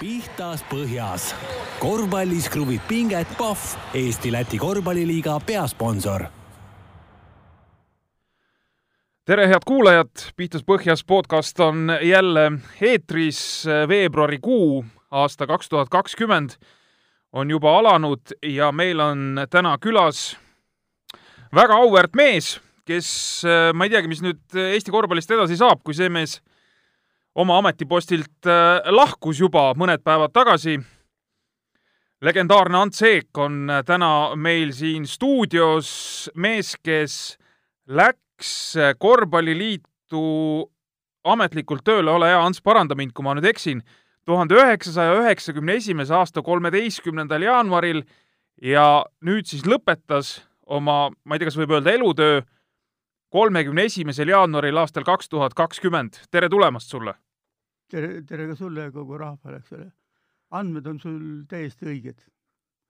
pihtas põhjas. korvpallis kruvib pinget Pahv, Eesti-Läti korvpalliliiga peasponsor. tere, head kuulajad, Pihtas põhjas podcast on jälle eetris, veebruarikuu aasta kaks tuhat kakskümmend on juba alanud ja meil on täna külas väga auväärt mees, kes, ma ei teagi, mis nüüd Eesti korvpallist edasi saab, kui see mees oma ametipostilt äh, lahkus juba mõned päevad tagasi. legendaarne Ants Eek on äh, täna meil siin stuudios, mees, kes läks äh, korvpalliliitu ametlikult tööle, ole hea, Ants, paranda mind, kui ma nüüd eksin, tuhande üheksasaja üheksakümne esimese aasta kolmeteistkümnendal jaanuaril ja nüüd siis lõpetas oma, ma ei tea, kas võib öelda elutöö, kolmekümne esimesel jaanuaril aastal kaks tuhat kakskümmend. tere tulemast sulle! tere, tere ka sulle ja kogu rahvale, eks ole. andmed on sul täiesti õiged,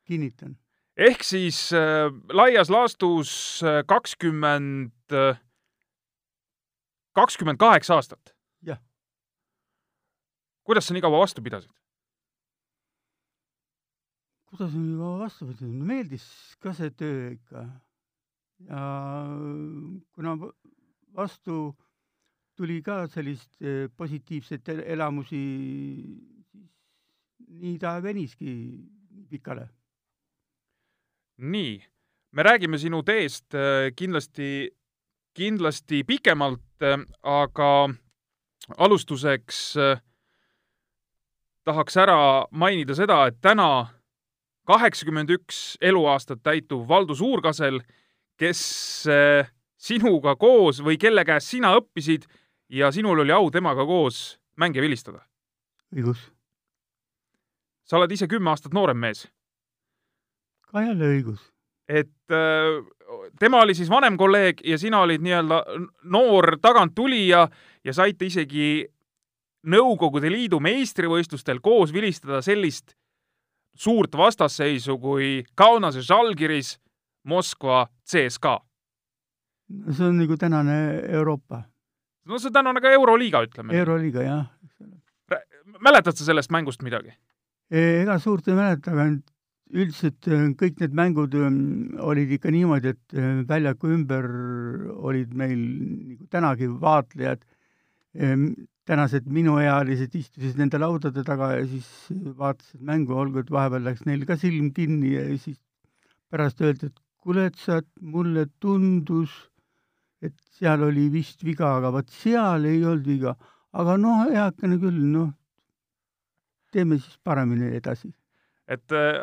kinnitan. ehk siis äh, laias laastus äh, kakskümmend äh,, kakskümmend kaheksa aastat? jah. kuidas sa nii kaua vastu pidasid? kuidas ma nii kaua vastu pidasin, meeldis ka see töö ikka. Ja kuna vastu tuli ka sellist eh, positiivset elamusi, siis nii ta veniski pikale. nii, me räägime sinu teest eh, kindlasti, kindlasti pikemalt, eh, aga alustuseks tahaks ära mainida seda, et täna kaheksakümmend üks eluaastat täituv Valdo Suurkasel, kes sinuga koos või kelle käest sina õppisid, ja sinul oli au temaga koos mänge vilistada. õigus. sa oled ise kümme aastat noorem mees. ka jälle õigus. et äh, tema oli siis vanem kolleeg ja sina olid nii-öelda noor taganttulija ja saite isegi Nõukogude Liidu meistrivõistlustel koos vilistada sellist suurt vastasseisu kui Kaunase Žalgiris Moskva CSKA. see on nagu tänane Euroopa no see on aga Euroliiga, ütleme. Euroliiga, jah. mäletad sa sellest mängust midagi? ega suurt ei mäleta, aga üldiselt äh, kõik need mängud ähm, olid ikka niimoodi, et väljaku ümber olid meil nagu tänagi vaatlejad, tänased minuealised istusid nende laudade taga ja siis vaatasid mängu, olgu et vahepeal läks neil ka silm kinni ja siis pärast öeldi, et kuule, et sa, mulle tundus et seal oli vist viga, aga vot seal ei olnud viga. aga noh, heakene küll, noh, teeme siis paremini edasi. et äh,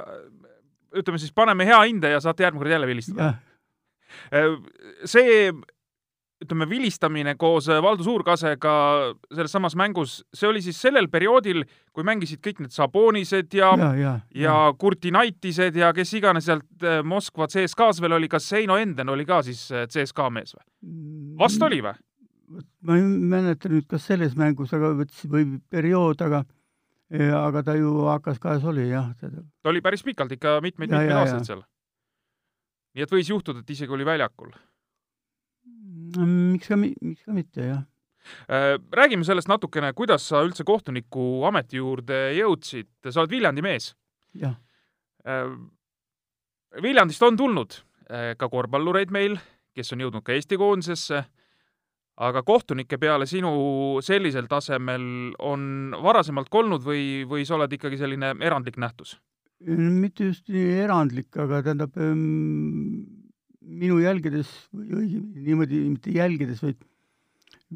ütleme siis, paneme hea hinde ja saate järgmine kord jälle vilistada. Äh, see ütleme, vilistamine koos äh, Valdo Suurkasega selles samas mängus, see oli siis sellel perioodil, kui mängisid kõik need Sabonised ja, ja, ja, ja, ja Kurtinaitised ja kes iganes sealt äh, Moskva CSKA-s veel oli, kas Heino Enden oli ka siis äh, CSKA mees või? vast oli või? ma ei mäleta nüüd, kas selles mängus, aga või periood, aga aga ta ju HKS-kas oli jah. ta oli päris pikalt ikka mitmeid-mitmeid aastaid seal. nii et võis juhtuda, et isegi oli väljakul miks ka, miks ka mitte, jah. Äh, räägime sellest natukene, kuidas sa üldse kohtuniku ameti juurde jõudsid, sa oled Viljandi mees. jah. Äh, Viljandist on tulnud äh, ka korvpallureid meil, kes on jõudnud ka Eesti koondisesse, aga kohtunike peale sinu sellisel tasemel on varasemalt olnud või, või sa oled ikkagi selline erandlik nähtus? mitte just nii erandlik, aga tähendab ähm minu jälgedes või õigemini niimoodi, mitte jälgedes, vaid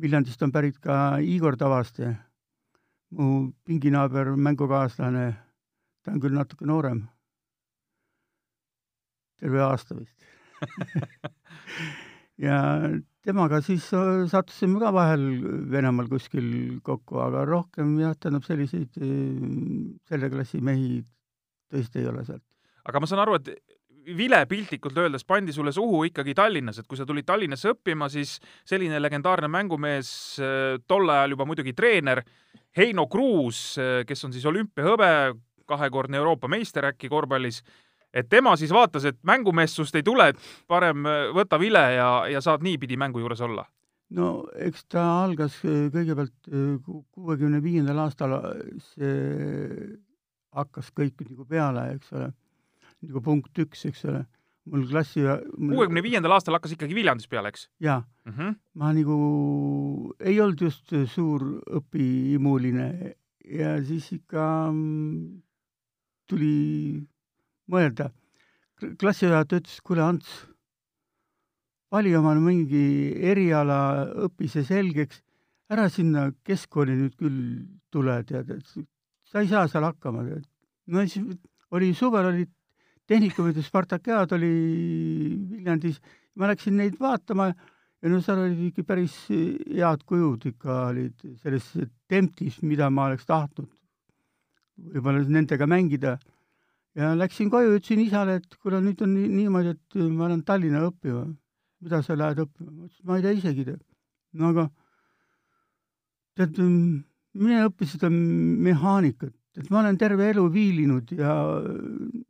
Viljandist on pärit ka Igor Tavaste, mu pinginaaber, mängukaaslane, ta on küll natuke noorem, terve aasta vist. Ja temaga siis sattusime ka vahel Venemaal kuskil kokku, aga rohkem jah, tähendab selliseid selle klassi mehi tõesti ei ole sealt. aga ma saan aru, et vile piltlikult öeldes pandi sulle suhu ikkagi Tallinnas, et kui sa tulid Tallinnasse õppima, siis selline legendaarne mängumees, äh, tol ajal juba muidugi treener, Heino Kruus, äh, kes on siis olümpiahõbe, kahekordne Euroopa meister äkki korvpallis, et tema siis vaatas, et mängumeessust ei tule, et parem äh, võta vile ja, ja saad niipidi mängu juures olla. no eks ta algas kõigepealt kuuekümne viiendal aastal, see hakkas kõik nagu peale, eks ole, nagu punkt üks, eks ole. mul klassi kuuekümne viiendal aastal hakkas ikkagi Viljandis peale, eks? jaa mm. -hmm. ma nagu ei olnud just suur õpihimuline ja siis ikka mm, tuli mõelda. klassijuhataja ütles, kuule, Ants vali omale mingi eriala, õpi see selgeks, ära sinna keskkooli nüüd küll tule, tead, et sa ei saa seal hakkama, tead. no siis oli suvel olid tehnikumid ja Spartakiaad oli Viljandis, ma läksin neid vaatama ja no seal olid ikka päris head kujud ikka olid selles templis, mida ma oleks tahtnud võib-olla nendega mängida. ja läksin koju, ütlesin isale, et kuule, nüüd on niimoodi, et ma lähen Tallinna õppima mida sa lähed õppima? ma ütlesin, ma ei tea isegi no aga tead, mine õpi seda mehaanikat, et ma olen terve elu viilinud ja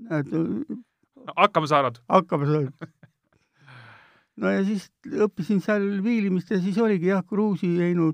näed. hakkama saanud? hakkama saanud no ja siis õppisin seal viilimist ja siis oligi jah, Kruusi Heinu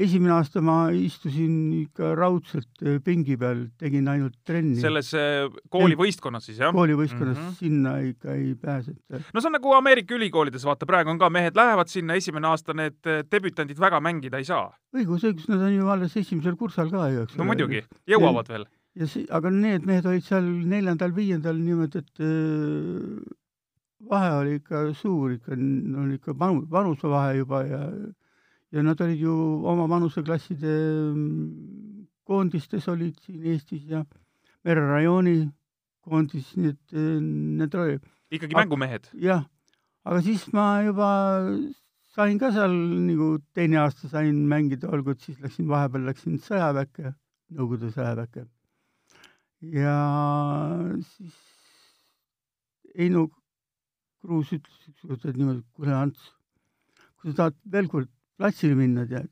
esimene aasta ma istusin ikka raudselt äh, pingi peal, tegin ainult trenni. selles äh, koolivõistkonnas siis, jah? koolivõistkonnas mm -hmm. sinna ikka ei pääseta. no see on nagu Ameerika ülikoolides, vaata praegu on ka, mehed lähevad sinna, esimene aasta need debütandid väga mängida ei saa. õigus, õigus, nad on ju alles esimesel kursal ka ju, eks no muidugi, jõuavad ja, veel. ja see, aga need mehed olid seal neljandal-viiendal niimoodi, et öö, vahe oli ikka suur ikka, no ikka vanu, vanusevahe juba ja ja nad olid ju oma vanuseklasside mm, koondistes olid siin Eestis ja Mere rajooni koondis, nii et need oli. ikkagi mängumehed? jah, aga siis ma juba sain ka seal nagu teine aasta sain mängida, olgu, et siis läksin, vahepeal läksin sõjaväkke, Nõukogude sõjaväkke. ja siis Heino Kruus ütles ükskord, niimoodi, kuule Ants, kui sa tahad veel kord platsile minna, tead,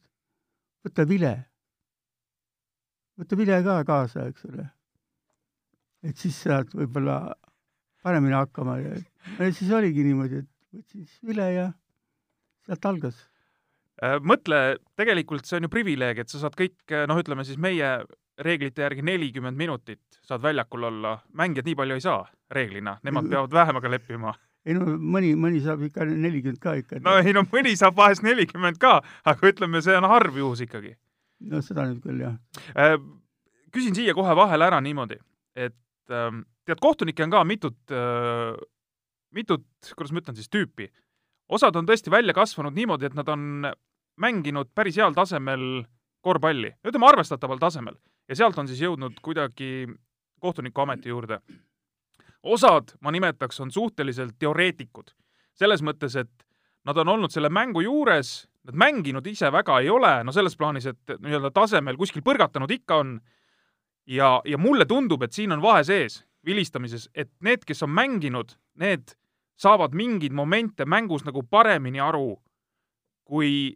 võta vile. võta vile ka kaasa, eks ole. et siis saad võib-olla paremini hakkama. Ja, ja siis oligi niimoodi, et võtsin siis vile ja sealt algas. Äh, mõtle, tegelikult see on ju privileeg, et sa saad kõik, noh, ütleme siis meie reeglite järgi nelikümmend minutit saad väljakul olla, mängijad nii palju ei saa reeglina, nemad peavad vähemaga leppima ei no mõni, mõni saab ikka nelikümmend ka ikka. no ei no mõni saab vahest nelikümmend ka, aga ütleme, see on harv juhus ikkagi. no seda nüüd küll, jah äh,. küsin siia kohe vahele ära niimoodi, et äh, tead, kohtunikke on ka mitut äh,, mitut, kuidas ma ütlen siis, tüüpi. osad on tõesti välja kasvanud niimoodi, et nad on mänginud päris heal tasemel korvpalli, ütleme arvestataval tasemel, ja sealt on siis jõudnud kuidagi kohtunikuameti juurde osad, ma nimetaks, on suhteliselt teoreetikud. selles mõttes, et nad on olnud selle mängu juures, nad mänginud ise väga ei ole, no selles plaanis, et nii-öelda tasemel kuskil põrgatanud ikka on. ja, ja mulle tundub, et siin on vahe sees vilistamises, et need, kes on mänginud, need saavad mingeid momente mängus nagu paremini aru kui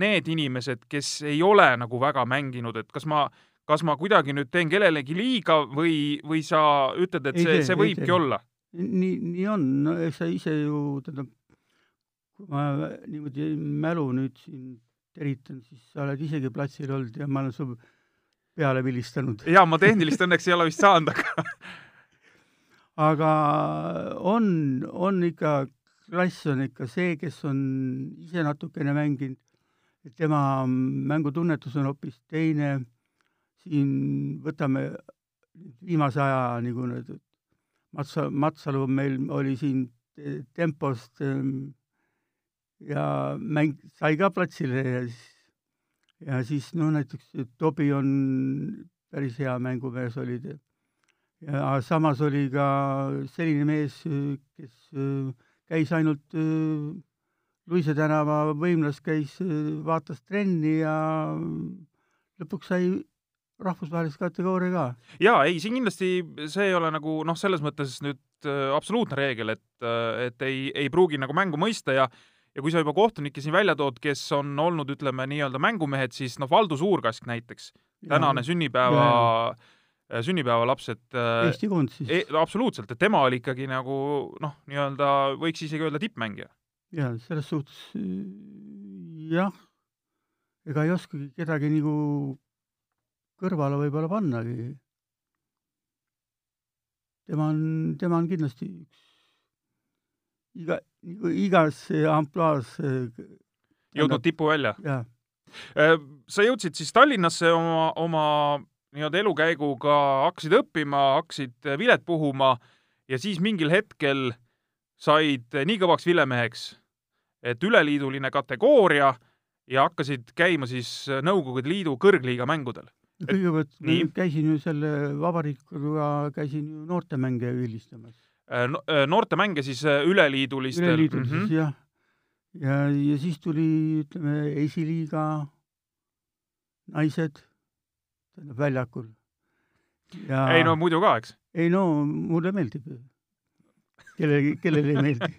need inimesed, kes ei ole nagu väga mänginud, et kas ma kas ma kuidagi nüüd teen kellelegi liiga või, või sa ütled, et ei see, see võibki olla? nii, nii on, no eks sa ise ju, tähendab, kui ma niimoodi mälu nüüd siin teritan, siis sa oled isegi platsil olnud ja ma olen su peale vilistanud. jaa, ma tehnilist õnneks ei ole vist saanud, aga aga on, on ikka, klass on ikka see, kes on ise natukene mänginud, et tema mängutunnetus on hoopis teine siin võtame viimase aja nagu need, Matsa, Matsalu meil oli siin tempost ehm, ja mäng sai ka platsile ja siis, ja siis noh, näiteks Tobi on päris hea mängumees oli ta. ja samas oli ka selline mees, kes ehm, käis ainult ehm, Luise tänava võimlas, käis, vaatas trenni ja lõpuks sai rahvusvahelise kategooria ka. jaa, ei, siin kindlasti see ei ole nagu noh, selles mõttes nüüd äh, absoluutne reegel, et, äh, et ei, ei pruugi nagu mängu mõista ja ja kui sa juba kohtunikke siin välja tood, kes on olnud, ütleme nii-öelda mängumehed, siis noh, Valdo Suurkask näiteks, tänane sünnipäeva, äh, sünnipäevalaps, et Eesti koondis e,. absoluutselt, et tema oli ikkagi nagu noh, nii-öelda võiks isegi öelda tippmängija. jaa, selles suhtes jah, ega ei oskagi kedagi nagu kõrvale võib-olla pannagi. tema on, tema on kindlasti üks iga, nagu igas ampluaas jõudnud tipu välja? Äh, sa jõudsid siis Tallinnasse oma, oma nii-öelda elukäiguga, hakkasid õppima, hakkasid vilet puhuma ja siis mingil hetkel said nii kõvaks vilemeheks, et üleliiduline kategooria ja hakkasid käima siis Nõukogude Liidu kõrgliiga mängudel. kõigepealt käisin ju selle vabariikuga, käisin ju noortemänge vildistamas Äh, äh, noortemänge siis äh, üleliidulistel? üleliidulistes mm -hmm. jah. ja, ja siis tuli, ütleme, esiliiga naised, tähendab väljakul. ei no muidu ka, eks? ei no mulle meeldib. kellelegi, kellele ei meeldi.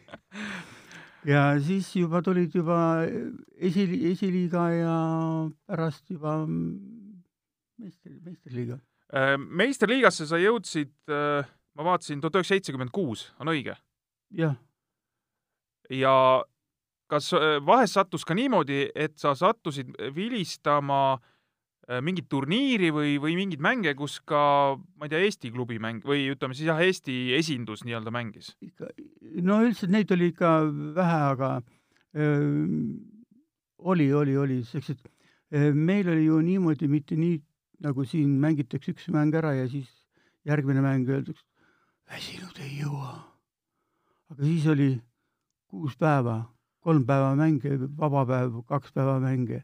ja siis juba tulid juba esi, esiliiga ja pärast juba meister, meisterliiga. meisterliigasse sa jõudsid äh ma vaatasin, tuhat üheksasada seitsekümmend kuus, on õige? jah. ja kas äh, vahest sattus ka niimoodi, et sa sattusid vilistama äh, mingit turniiri või, või mingeid mänge, kus ka, ma ei tea, Eesti klubi mäng või ütleme siis jah, Eesti esindus nii-öelda mängis? ikka, no üldiselt neid oli ikka vähe, aga öö, oli, oli, oli, öö, meil oli ju niimoodi, mitte nii, nagu siin mängitakse üks mäng ära ja siis järgmine mäng öeldakse, väsinud ei jõua. aga siis oli kuus päeva, kolm päeva mänge, vaba päev, kaks päeva mänge.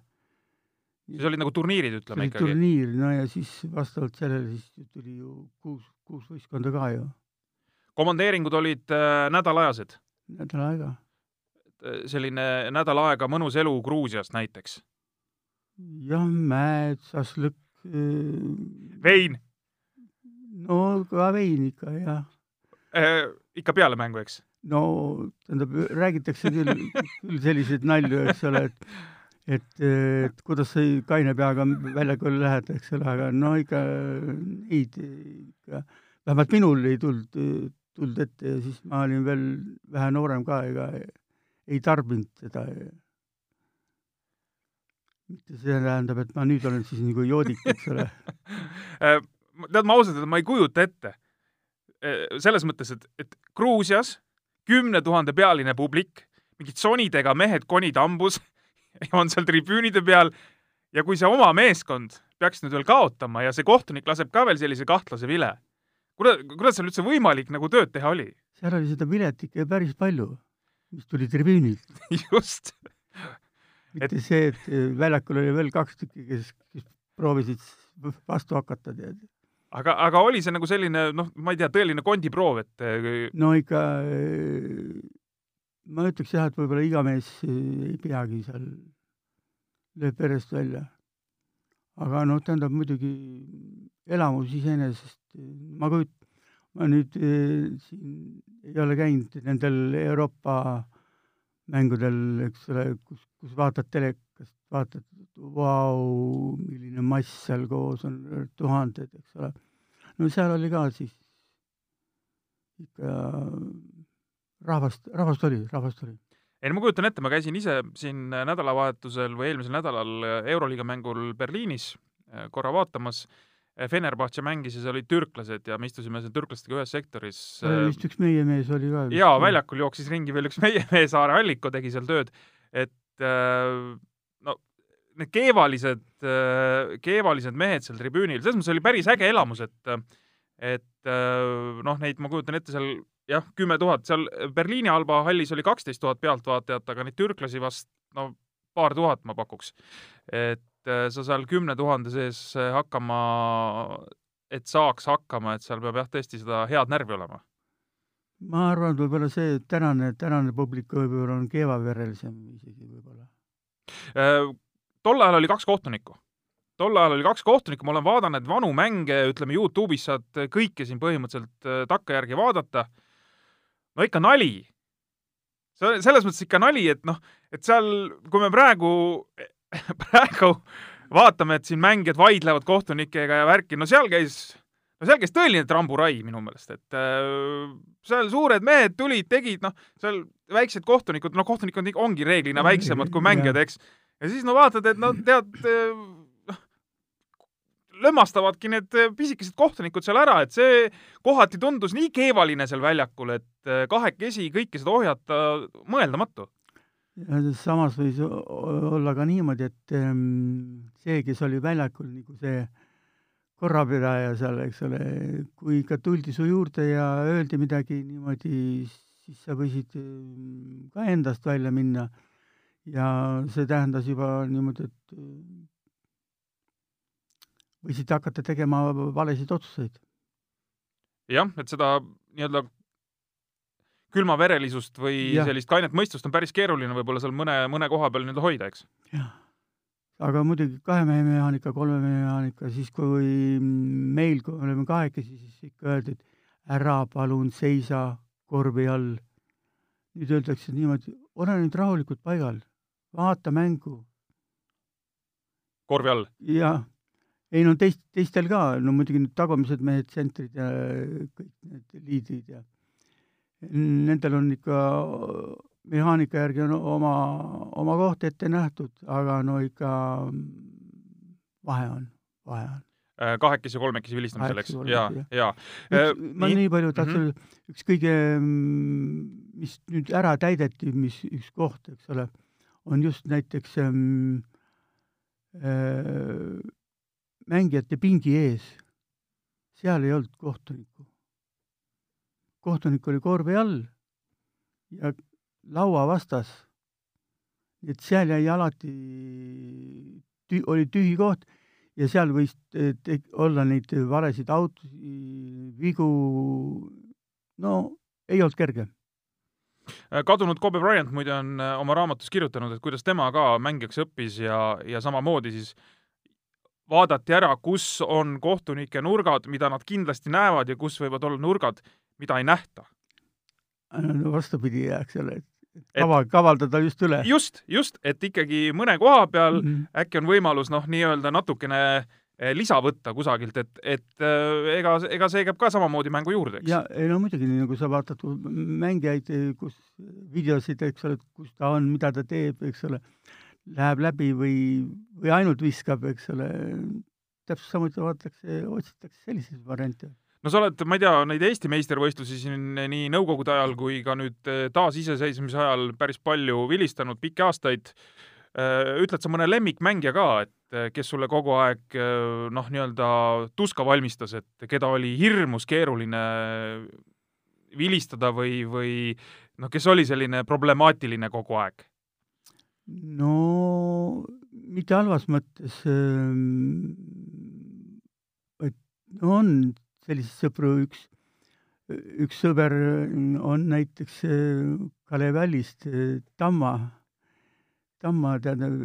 siis olid nagu turniirid, ütleme ikkagi? turniir, no ja siis vastavalt sellele siis tuli ju kuus, kuus võistkonda ka ju. komandeeringud olid äh, nädalajased? nädal aega. Äh, selline nädal aega mõnus elu Gruusias näiteks? jah, mäed, šašlõkk. Vein no ka vein ikka, jah äh,. ikka peale mängu, eks? no tähendab, räägitakse küll, küll selliseid nalju, eks ole, et et, et kuidas sa kaine peaga väljakule lähed, eks ole, aga no ikka neid ikka, vähemalt minul ei tulnud, tulnud ette ja siis ma olin veel vähe noorem ka, ega ei tarbinud seda. See tähendab, et ma nüüd olen siis nagu joodik, eks ole äh, tead, ma ausalt öelda, ma ei kujuta ette. Eh, selles mõttes, et, et Gruusias kümne tuhande pealine publik, mingid sonidega mehed konid hambus on seal tribüünide peal ja kui see oma meeskond peaks nüüd veel kaotama ja see kohtunik laseb ka veel sellise kahtlase vile, kuidas, kuidas seal üldse võimalik nagu tööd teha oli? seal oli seda vilet ikka päris palju, mis tuli tribüünilt just mitte et... see, et väljakul oli veel kaks tükki, kes, kes proovisid vastu hakata, tead aga, aga oli see nagu selline, noh, ma ei tea, tõeline kondiproov, et äh, no ikka ma ütleks jah, et võib-olla iga mees äh, ei peagi seal, lööb verest välja. aga noh, tähendab muidugi elamus iseenesest, ma kujut-, ma nüüd äh, siin ei ole käinud nendel Euroopa mängudel, eks ole, kus, kus vaatad telekast, vaatad, vau, milline mass seal koos on, tuhanded, eks ole. no seal oli ka siis ikka rahvast, rahvast oli, rahvast oli. ei no ma kujutan ette, ma käisin ise siin nädalavahetusel või eelmisel nädalal Euroliiga mängul Berliinis eh, korra vaatamas Fenerbahce mängis ja seal olid türklased ja me istusime seal türklastega ühes sektoris. vist üks meie mees oli ka. jaa, väljakul jooksis ringi veel üks meie mees, Aare Alliko tegi seal tööd, et äh, no need keevalised, keevalised mehed seal tribüünil, selles mõttes oli päris äge elamus, et et noh, neid ma kujutan ette seal jah, kümme tuhat, seal Berliini Alba hallis oli kaksteist tuhat pealtvaatajat, aga neid türklasi vast no paar tuhat ma pakuks. et sa seal kümne tuhande sees hakkama, et saaks hakkama, et seal peab jah, tõesti seda head närvi olema. ma arvan, et võib-olla see tänane, tänane publik võib-olla on keevaverelisem isegi võib-olla tol ajal oli kaks kohtunikku. tol ajal oli kaks kohtunikku, ma olen vaadanud vanu mänge, ütleme Youtube'is saad kõike siin põhimõtteliselt äh, takkajärgi vaadata. no ikka nali. selles mõttes ikka nali, et noh, et seal, kui me praegu, praegu vaatame, et siin mängijad vaidlevad kohtunikega ja värki, no seal käis no seal käis tõeline tramburai minu meelest, et äh, seal suured mehed tulid, tegid, noh, seal väiksed kohtunikud, noh, kohtunikud ongi reeglina väiksemad kui mängijad, eks. Ja siis no vaatad, et no tead, noh, lömmastavadki need pisikesed kohtunikud seal ära, et see kohati tundus nii keevaline seal väljakul, et kahekesi kõike seda ohjata mõeldamatu. Samas võis olla ka niimoodi, et ehm, see, kes oli väljakul nagu see korrapidaja seal, eks ole, kui ikka tuldi su juurde ja öeldi midagi niimoodi, siis sa võisid ehm, ka endast välja minna ja see tähendas juba niimoodi, et võisid hakata tegema valesid otsuseid. jah, et seda nii-öelda külmaverelisust või ja. sellist kainet mõistust on päris keeruline võib-olla seal mõne, mõne koha peal nii-öelda hoida, eks? jah. aga muidugi kahe mehe mehaanika, kolme mehe mehaanika, siis kui meil, kui me olime kahekesi, siis ikka öeldi, et ära palun seisa korvi all. nüüd öeldakse niimoodi, ole nüüd rahulikult paigal, vaata mängu. korvi all? jah ei no teist, teistel ka, no muidugi need tagumised mehed, tsentrid ja kõik need liidrid ja nendel on ikka mehaanika järgi on oma, oma koht ette nähtud, aga no ikka vahe on, vahe on äh, kahekesi kolmekesi vilistamisel, eks? ja, ja. ma nii, nii palju tahtsin öelda mm -hmm., üks kõige, mis nüüd ära täideti, mis üks koht, eks ole, on just näiteks ähm, äh, mängijate pingi ees, seal ei olnud kohtunikku. Kohtunik oli korvi all ja laua vastas. et seal jäi alati oli tühi koht ja seal võis olla neid valesid autosid, vigu, no ei olnud kerge. Kadunud Kobe Bryant muide on äh, oma raamatus kirjutanud, et kuidas tema ka mängijaks õppis ja, ja samamoodi siis vaadati ära, kus on kohtunike nurgad, mida nad kindlasti näevad ja kus võivad olla nurgad, mida ei nähta. no vastupidi, eks ole, et kava, kavaldada just üle. just, just, et ikkagi mõne koha peal mm -hmm. äkki on võimalus noh, nii-öelda natukene eh, lisa võtta kusagilt, et, et eh, ega, ega see käib ka samamoodi mängu juurde, eks? ja ei no muidugi, nii nagu sa vaatad mängijaid, kus videosid, eks ole, kus ta on, mida ta teeb, eks ole läheb läbi või, või ainult viskab, eks ole, täpselt samuti vaadatakse, otsitakse selliseid variante no sa oled, ma ei tea, neid Eesti meistrivõistlusi siin nii Nõukogude ajal kui ka nüüd eh, taasiseseisvumise ajal päris palju vilistanud, pikki aastaid. Eh, ütled sa mõne lemmikmängija ka, et eh, kes sulle kogu aeg noh, nii-öelda tuska valmistas, et keda oli hirmus keeruline vilistada või, või noh, kes oli selline problemaatiline kogu aeg? no mitte halvas mõttes, ähm, et on selliseid sõpru, üks, üks sõber on näiteks äh, Kalev Vällist, äh, Tamma, Tamma, tähendab,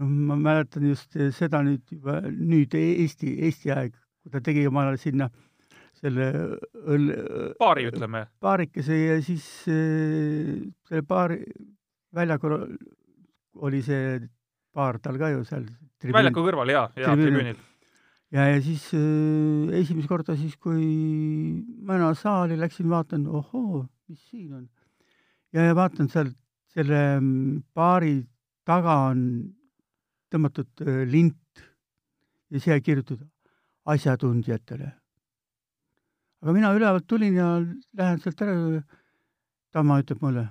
noh, ma mäletan just seda nüüd juba, nüüd Eesti, Eesti aeg, kui ta tegi omale sinna selle õlle paari, ütleme. paarikese ja siis äh, selle paari väljakul oli see baar tal ka ju seal. väljaku kõrval ja, ja tribüünil. Ja, ja siis äh, esimest korda siis, kui mina saali läksin, vaatan, ohoo, mis siin on. ja, ja vaatan seal selle mm, baari taga on tõmmatud äh, lint ja siia kirjutatud asjatundjatele. aga mina ülevalt tulin ja lähen sealt ära. Tamma ütleb mulle,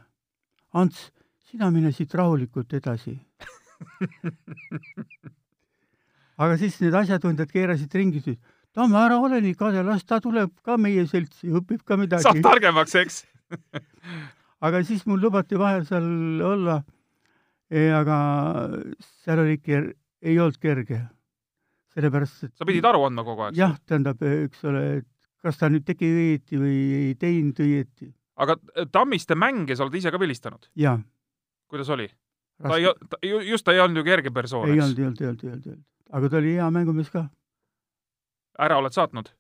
Ants sina mine siit rahulikult edasi aga siis need asjatundjad keerasid ringi, ütlesid, Tamme, ära ole nii kade, las ta tuleb ka meie seltsi, õpib ka midagi. saab targemaks, eks aga siis mul lubati vahel seal olla. aga seal oli ikka, ei olnud kerge. sellepärast, et sa pidid aru andma kogu aeg? jah, tähendab, eks ole, et kas ta nüüd tegi õieti või ei teinud õieti. aga Tammiste mänge sa oled ise ka vilistanud? jaa kuidas oli? Ta ei, ta, just ta ei olnud ju kerge persoon, eks? ei olnud, ei olnud, ei olnud, ei olnud, ei olnud. aga ta oli hea mängumees ka. ära oled saatnud?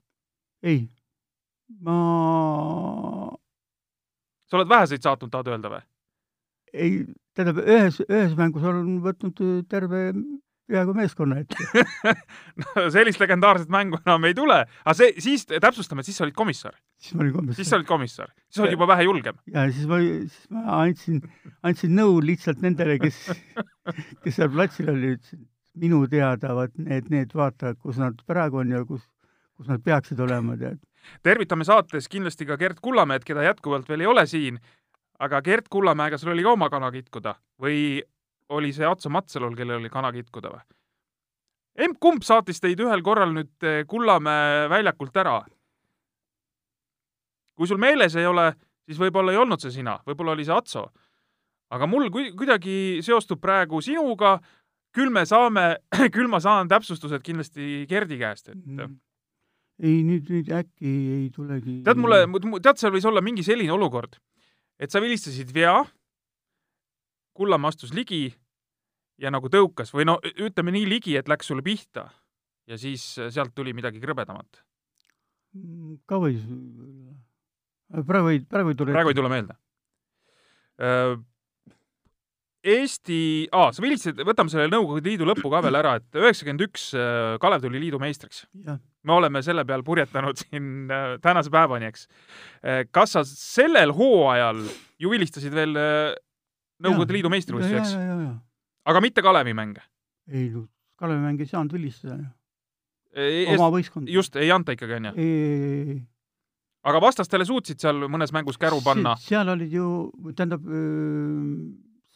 ei. ma sa oled väheseid saatnud, tahad öelda või? ei, tähendab, ühes, ühes mängus olen võtnud terve peaaegu meeskonna ette. no sellist legendaarset mängu enam ei tule, aga see, siis täpsustame, et siis sa olid komissar. siis ma olin komissar. siis sa olid komissar, siis olid juba vähe julgem. ja siis ma, siis ma andsin, andsin nõu lihtsalt nendele, kes, kes seal platsil olid, ütlesin, minu teada, vaat need, need vaata, kus nad praegu on ja kus, kus nad peaksid olema, tead. tervitame saates kindlasti ka Gerd Kullamäed, keda jätkuvalt veel ei ole siin, aga Gerd Kullamäega sul oli ka oma kana kitkuda või oli see Atso Matsalul, kellel oli kana kitkuda või? emb-kumb saatis teid ühel korral nüüd eh, Kullamäe väljakult ära. kui sul meeles ei ole, siis võib-olla ei olnud see sina, võib-olla oli see Atso. aga mul kuidagi seostub praegu sinuga, küll me saame, küll ma saan täpsustused kindlasti Gerdi käest, et mm. ei, nüüd, nüüd äkki ei tulegi. tead, mulle, tead, seal võis olla mingi selline olukord, et sa vilistasid vea, Kullamäe astus ligi ja nagu tõukas või no ütleme nii ligi, et läks sulle pihta ja siis sealt tuli midagi krõbedamat. Mm, ka võis, praegu ei, praegu ei tule. praegu ei tule meelde. Äh, Eesti, aa, sa vilistasid, võtame selle Nõukogude Liidu lõpu ka veel ära, et üheksakümmend üks äh, Kalev tuli liidu meistriks. me oleme selle peal purjetanud siin äh, tänase päevani, eks. kas sa sellel hooajal ju vilistasid veel Nõukogude Liidu meistrivõistlusi, eks? aga mitte Kalevi mänge? ei, Kalevi mänge ei saanud vilistada ju. oma võistkond. just, ei anta ikkagi, onju? ei, ei, ei. aga vastastele suutsid seal mõnes mängus käru panna? seal olid ju, tähendab,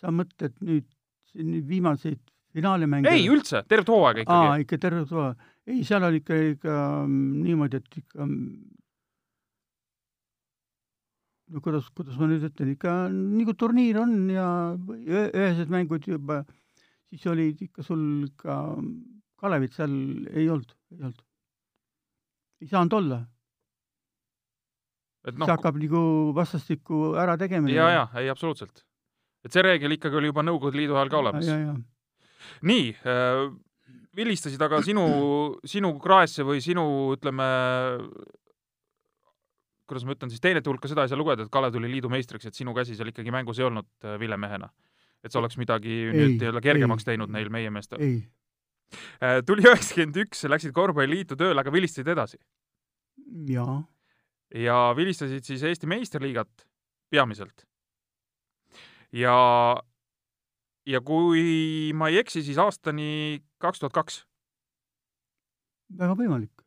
sa mõtled nüüd, nüüd viimaseid finaalimänge? ei, üldse, tervet hooaega ikkagi? aa, ikka tervet hooaega. ei, seal oli ikka, ikka niimoodi, et ikka no kuidas, kuidas ma nüüd ütlen, ikka nagu turniir on ja ühesed mängud juba, siis olid ikka sul ka Kalevit seal ei olnud, ei olnud. ei saanud olla. No, see hakkab nagu vastastikku ära tegemine. ja, ja, ei absoluutselt. et see reegel ikkagi oli juba Nõukogude Liidu ajal ka olemas. nii äh,, vilistasid aga sinu, sinu kraesse või sinu, ütleme, kuidas ma ütlen siis, teenete hulka seda ei saa lugeda, et Kalev tuli liidu meistriks, et sinu käsi seal ikkagi mängus ei olnud äh, vilemehena. et sa oleks midagi ei, nüüd nii-öelda kergemaks ei, teinud neil meie meestel. Äh, tuli üheksakümmend üks, läksid korvpalliliitu tööle, aga vilistasid edasi? jaa. ja vilistasid siis Eesti meistriliigat peamiselt. ja, ja kui ma ei eksi, siis aastani kaks tuhat kaks. väga võimalik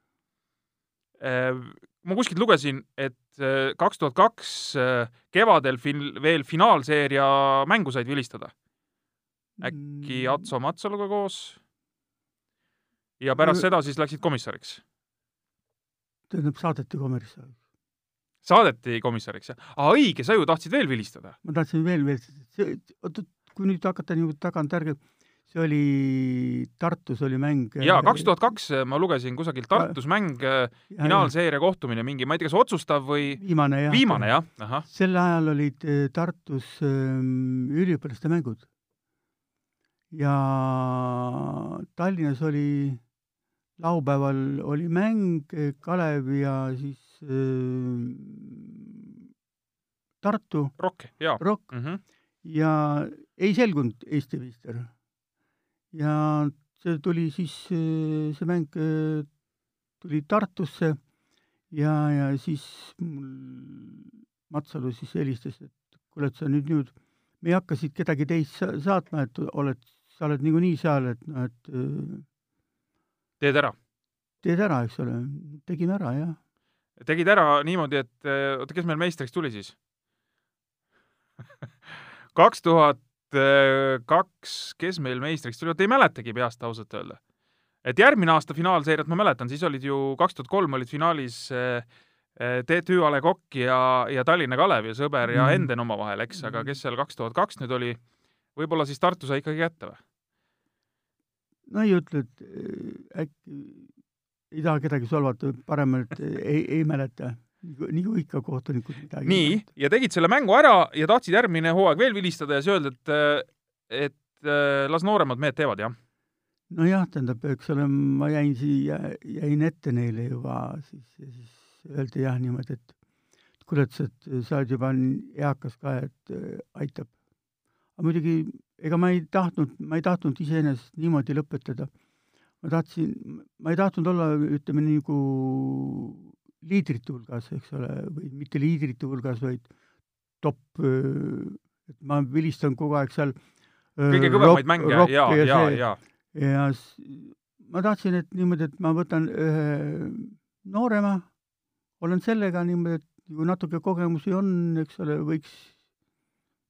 äh, ma kuskilt lugesin, et äh, kaks tuhat kaks äh, kevadel fin-, veel finaalseeria mängu said vilistada. äkki mm. Atso Matsaluga koos? ja pärast seda siis läksid komissariks? tähendab, saadeti komissariks. saadeti komissariks, jah? aa, õige, sa ju tahtsid veel vilistada? ma tahtsin veel, veel, oota, kui nüüd hakata niimoodi tagantjärgi see oli, Tartus oli mäng. jaa, kaks tuhat kaks ma lugesin kusagilt Tartus mäng, finaalseeria kohtumine mingi, ma ei tea, kas otsustav või viimane jah. viimane jah, ahah. sel ajal olid Tartus ähm, üliõpilaste mängud. ja Tallinnas oli, laupäeval oli mäng Kalev ja siis äh, Tartu. Rock, jaa. Rock mm. -hmm. ja ei selgunud Eesti meister ja see tuli siis, see mäng tuli Tartusse ja, ja siis mul Matsalu siis helistas, et kuule, et sa nüüd, nüüd, me ei hakka siit kedagi teist saatma, et oled, sa oled niikuinii seal, et noh, et teed ära? teed ära, eks ole, tegime ära, jah. tegid ära niimoodi, et oota, kes meil meistriks tuli siis? kaks tuhat Äh, kaks, kes meil meistriks tuli, vot ei mäletagi peast ausalt öelda. et järgmine aasta finaalseeriat ma mäletan, siis olid ju kaks tuhat kolm olid finaalis äh, äh, TTÜ A Le Coq ja, ja Tallinna Kalev ja Sõber ja mm. Enden omavahel, eks, aga kes seal kaks tuhat kaks nüüd oli, võib-olla siis Tartu sai ikkagi kätte või? no ei ütle, et äkki ei taha kedagi solvata, parem, et ei, ei mäleta nagu ikka kohtunikud midagi. nii, ja tegid selle mängu ära ja tahtsid järgmine hooaeg veel vilistada ja siis öelda, et, et las nooremad mehed teevad, jah? nojah, tähendab, eks ole, ma jäin siia, jäin ette neile juba, siis, siis öeldi jah niimoodi, et kuule, et sa oled juba eakas ka, et aitab. aga muidugi ega ma ei tahtnud, ma ei tahtnud iseenesest niimoodi lõpetada. ma tahtsin, ma ei tahtnud olla, ütleme nagu liidrite hulgas, eks ole, või mitte liidrite hulgas, vaid top, et ma vilistan kogu aeg seal kõige kõvemaid mänge ja, ja, ja, ja, ma tahtsin, et niimoodi, et ma võtan ühe noorema, olen sellega niimoodi, et nagu natuke kogemusi on, eks ole, võiks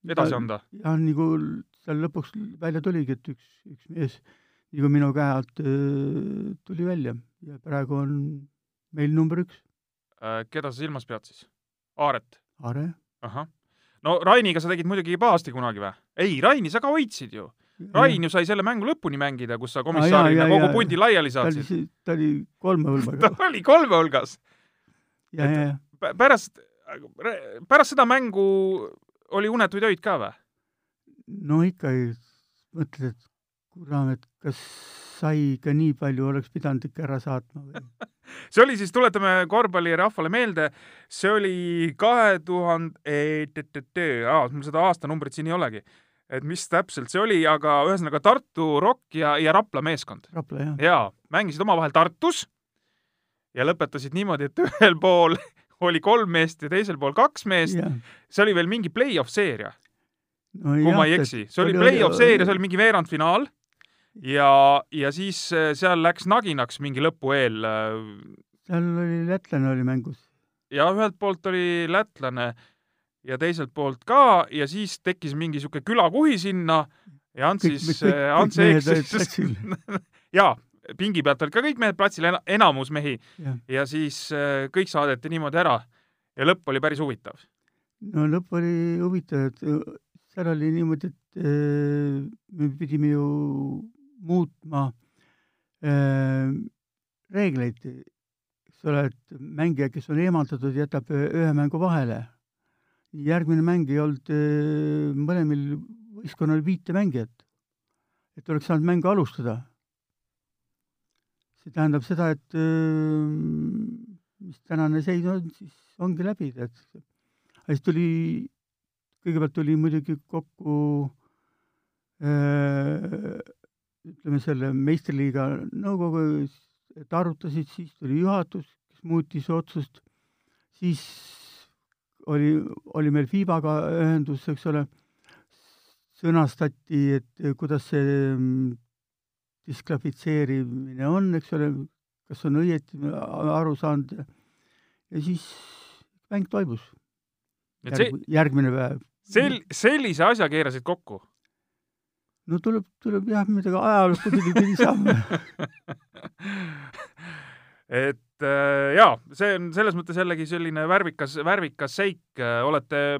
edasi anda? jah, nagu seal lõpuks välja tuligi, et üks, üks mees nagu minu käe alt tuli välja ja praegu on meil number üks. Äh, keda sa silmas pead siis? Aaret? Aare. ahah. no Rainiga sa tegid muidugi pahasti kunagi või? ei, Raini sa ka hoidsid ju. Rain ju sai selle mängu lõpuni mängida, kus sa komissarina kogu pundi laiali saatsid. ta oli kolme hulgaga ta oli kolme hulgas. ja, ja, ja. pärast, pärast seda mängu oli unetuid öid ka või? no ikka mõtled, et kuram, et kas sai ikka nii palju, oleks pidanud ikka ära saatma või see oli siis, tuletame korvpallirahvale meelde, see oli kahe tuhande, mul seda aastanumbrit siin ei olegi, et mis täpselt see oli, aga ühesõnaga Tartu Rock ja, ja Rapla meeskond. Rapla, jah. jaa, mängisid omavahel Tartus ja lõpetasid niimoodi, et ühel pool oli kolm meest ja teisel pool kaks meest. see oli veel mingi play-off seeria no,. kui ma ei eksi, see oli play-off seeria, see oli mingi veerandfinaal ja, ja siis äh, seal läks naginaks mingi lõpu eel. Äh, seal oli lätlane oli mängus. ja ühelt poolt oli lätlane ja teiselt poolt ka ja siis tekkis mingi sihuke külakuhi sinna ja Ants siis, Ants eksis. jaa, pingi pealt olid ka kõik mehed platsil, enamus mehi ja, siis äh, kõik saadeti niimoodi ära ja lõpp oli päris huvitav. no lõpp oli huvitav, et äh, seal oli niimoodi, et äh, me pidime ju muutma äh, reegleid, eks ole, et mängija, kes on eemaldatud, jätab ühe mängu vahele. järgmine mäng ei olnud äh, mõlemil võistkonnal viite mängijat. et oleks saanud mängu alustada see tähendab seda, et mis tänane seis on, siis ongi läbi, tead. aga siis tuli, kõigepealt tuli muidugi kokku ütleme, selle meistriliiga nõukogu, et arutasid, siis tuli juhatus, kes muutis otsust, siis oli, oli meil FIBaga ühendus, eks ole, sõnastati, et kuidas see diskvalifitseerimine on, eks ole, kas on õieti aru saanud ja, ja siis mäng toimus. Järg, järgmine päev. sel-, sellise asja keerasid kokku? No tuleb, tuleb jah, midagi ajalukku pidi, pidi saama et äh, jaa, see on selles mõttes jällegi selline värvikas, värvikas seik. olete